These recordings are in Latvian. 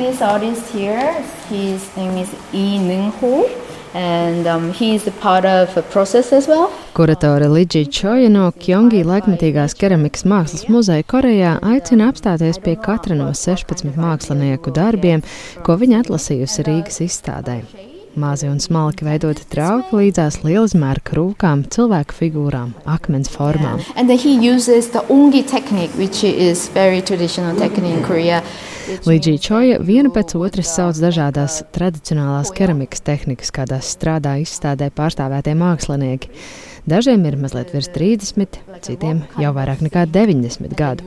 This artist here, his name is Lee Neung Ho. And um, he is a part of a process as well. Kuratore Lidžija Čoja no Kjongi laikmetīgās keramikas mākslas muzeja Korejā aicina apstāties pie katra no 16 mākslinieku darbiem, ko viņa atlasījusi Rīgas izstādē. Mazi un smalki veidoti trauki līdzās lielizmēra krūkām, cilvēku figūrām, akmens formām. Līdžī Čoja viena pēc otras sauc dažādās tradicionālās keramikas tehnikas, kādās strādā izstādē pārstāvētie mākslinieki. Dažiem ir mazliet virs 30, citiem jau vairāk nekā 90 gadu.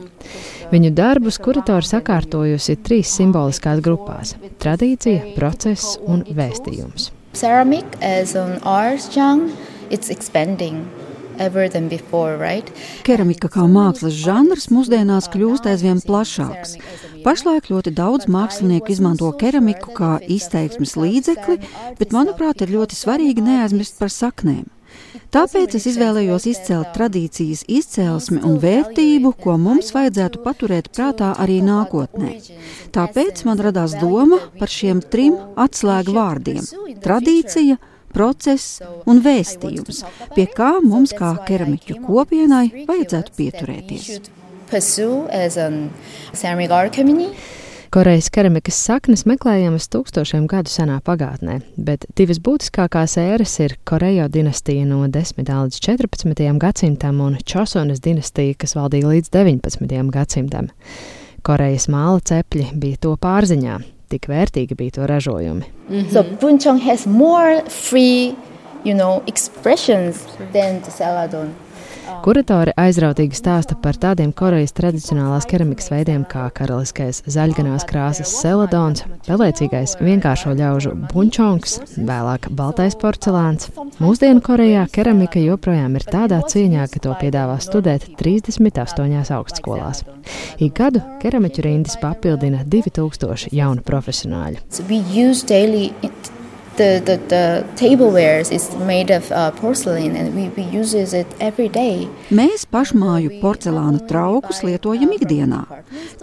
Viņu darbus kuratori sakārtojusi trīs simboliskās grupās - tradīcija, process un vēstījums. Ceramic as an art genre, it's expanding. Before, right? Keramika kā mākslas žanrs mūsdienās kļūst aizvien plašāks. Pašlaik ļoti daudz mākslinieku izmanto keramiku kā izteiksmes līdzekli, bet, manuprāt, ir ļoti svarīgi neaizmirst par saknēm. Tāpēc es izvēlējos izcelt tradīcijas izcelsmi un vērtību, ko mums vajadzētu paturēt prātā arī nākotnē. Tāpēc man radās doma par šiem trim atslēgu vārdiem - tradīcija, process un vēstījums, pie kā mums kā keramiķu kopienai vajadzētu pieturēties. Pursue as a ceramic art community. Korejas keramikas saknes meklējamas tūkstošiem gadu senā pagātnē, bet divas būtiskākās ēras ir Korejo dinastija no 10. līdz 14. gadsimtam un Čosonas dinastija, kas valdīja līdz 19. gadsimtam. Korejas māla cepļi bija to pārziņā, tik vērtīgi bija to ražojumi. Mm -hmm. So Bunchong has more free, you know, expressions than the Celadon. Kuratori aizrautīgi stāsta par tādiem Korejas tradicionālās keramikas veidiem kā karaliskais zaļganās krāsas seladons, pelēcīgais vienkāršo ļaužu bunčongs, vēlāk baltais porcelāns. Mūsdienu Korejā keramika joprojām ir tādā cieņā, ka to piedāvā studēt 38 augstskolās. Ik gadu keramiķu rindas papildina 2000 jaunu profesionāļu the, the, the tablewares is made of uh, porcelain and we, we use it every day. Mēs pašmāju porcelāna traukus lietojam ikdienā.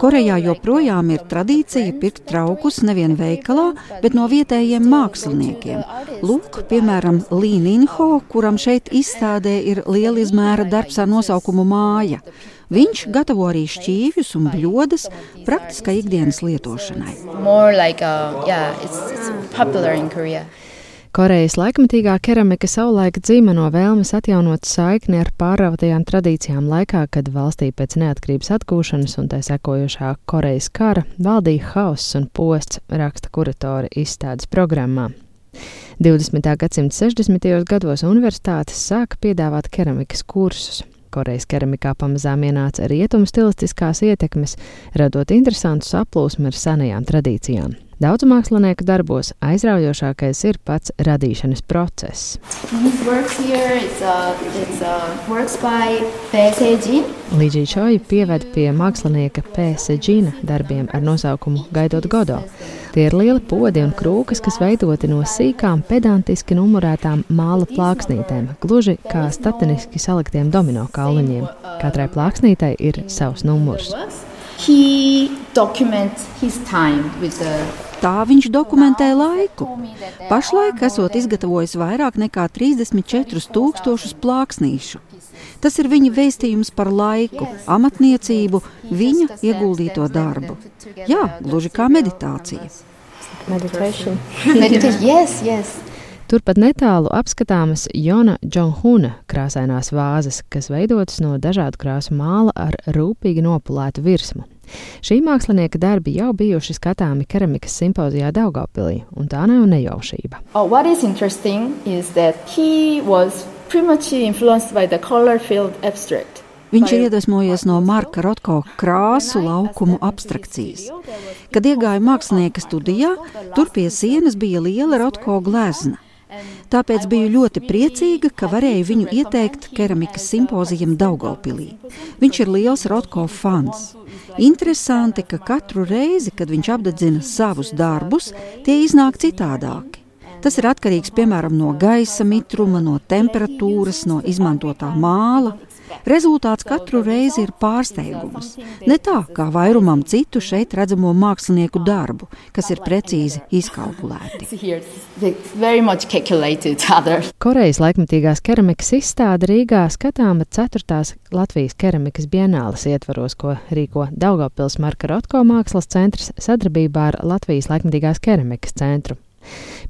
Korejā joprojām ir tradīcija pirkt traukus nevien veikalā, bet no vietējiem māksliniekiem. Lūk, piemēram, Līninho, kuram šeit izstādē ir liela izmēra darbs ar nosaukumu māja. Viņš gatavo arī šķīvjus un bļodas praktiskai ikdienas lietošanai. Like, uh, yeah, it's, it's Korejas laikmatīgā keramika savulaik dzīva no vēlmes atjaunot saikni ar pārrautajām tradīcijām laikā, kad valstī pēc neatkarības atgūšanas un tā sekojošā Korejas kara valdīja hauss un posts, raksta kuratori izstādes programmā. 20. gadsimta 60. gados universitātes sāka piedāvāt keramikas kursus. Korejas keramikā pamazām ienāca rietumu stilistiskās ietekmes, radot interesantu saplūsmu ar senajām tradīcijām. Daudzu mākslinieku darbos aizraujošākais ir pats radīšanas process. Līdzi Čoja pieved pie mākslinieka P.S. Džina darbiem ar nosaukumu Gaidot Godo. Tie ir lieli podi un krūkas, kas veidoti no sīkām, pedantiski numurētām māla plāksnītēm, gluži kā statiniski saliktiem domino kauliņiem. Katrai plāksnītei ir savs numurs. He documents his time with the Tā viņš dokumentē laiku. Pašlaik esot izgatavojis vairāk nekā 34,000 plāksnīšu. Tas ir viņa vēstījums par laiku, amatniecību, viņa ieguldīto darbu. Jā, gluži kā meditācija. Meditation. Meditation. yes, yes. Turpat netālu apskatāmas Jona Džonhuna krāsainās vāzes, kas veidotas no dažādu krāsu māla ar rūpīgi nopulētu virsmu. Šī mākslinieka darbi jau bijuši skatāmi keramikas simpozijā Daugavpilī, un tā nav nejaušība. Oh, Viņš ir iedvesmojies no Marka Rotko krāsu laukumu abstrakcijas. Kad iegāja mākslinieka studijā, tur pie sienas bija liela Rotko glezna. Tāpēc biju ļoti priecīga, ka varēju viņu ieteikt keramikas simpozijam Daugopilī. Viņš ir liels Rotko fans. Interesanti, ka katru reizi, kad viņš apdedzina savus darbus, tie iznāk citādāki. Tas ir atkarīgs piemēram no gaisa mitruma, no temperatūras, no izmantotā māla. Rezultāts katru reizi ir pārsteigums. Ne tā kā vairumam citu šeit redzamo mākslinieku darbu, kas ir precīzi izkalkulēti. Korejas laikmatīgās keramikas izstāde Rīgā skatāma 4. Latvijas keramikas bienāles ietvaros, ko rīko Daugavpils Marka Rotko mākslas centrs sadarbībā ar Latvijas laikmatīgās keramikas centru.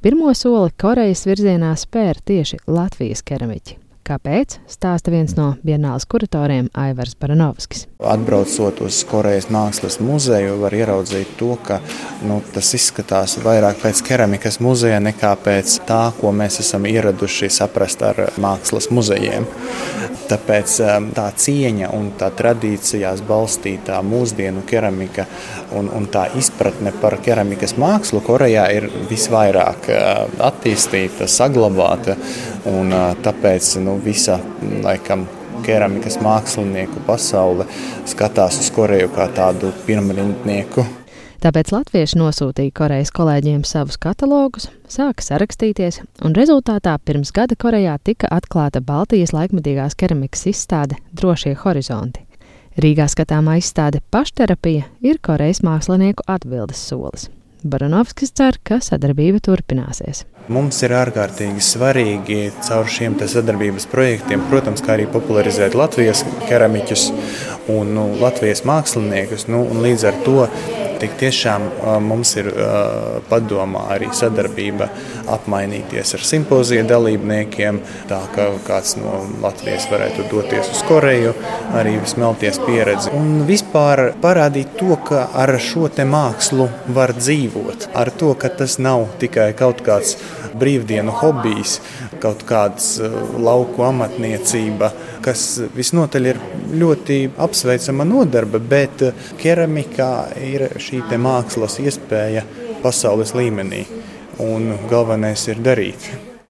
Pirmo soli Korejas virzienā spēr tieši Latvijas keramiķi. Kāpēc? Stāsta viens no Bienāles kuratoriem Aivars Baranovskis. Atbraucot uz Korejas mākslas muzeju, var ieraudzīt to, ka nu, tas izskatās vairāk pēc keramikas muzeja nekā pēc tā, ko mēs esam ieraduši saprast ar mākslas muzejiem. Tāpēc um, tā cieņa un tā tradīcijās balstītā mūsdienu keramika un, un tā izpratne par keramikas mākslu Korejā ir visvairāk uh, attīstīta, saglabāta. Un, uh, tāpēc nu, visa laikam, keramikas mākslinieku pasaule skatās uz Koreju kā tādu pirmrindnieku. Tāpēc latvieši nosūtīja Korejas kolēģiem savus katalogus, sāka sarakstīties, un rezultātā pirms gada Korejā tika atklāta Baltijas laikmatīgās keramikas izstāde Drošie horizonti. Rīgā skatāmā izstāde Pašterapija ir Korejas mākslinieku atbildes solis. Baranovskis cer, ka sadarbība turpināsies. Mums ir ārkārtīgi svarīgi caur šiem sadarbības projektiem, protams, kā arī popularizēt Latvijas keramiķus un nu, Latvijas māksliniekus. Nu, līdz ar to tik tiešām mums ir padomā arī sadarbība apmainīties ar simpoziju dalībniekiem, tā ka kāds no Latvijas varētu doties uz Koreju, arī smelties pieredzi. Un vispār parādīt to, ka ar šo te mākslu var dzīvot, ar to, ka tas nav tikai kaut kāds brīvdienu hobijs, kaut kāds lauku amatniecība, kas visnotaļ ir ļoti apsveicama nodarbe, bet keramikā ir šī mākslas iespēja pasaules līmenī. Un galvenais ir darīt.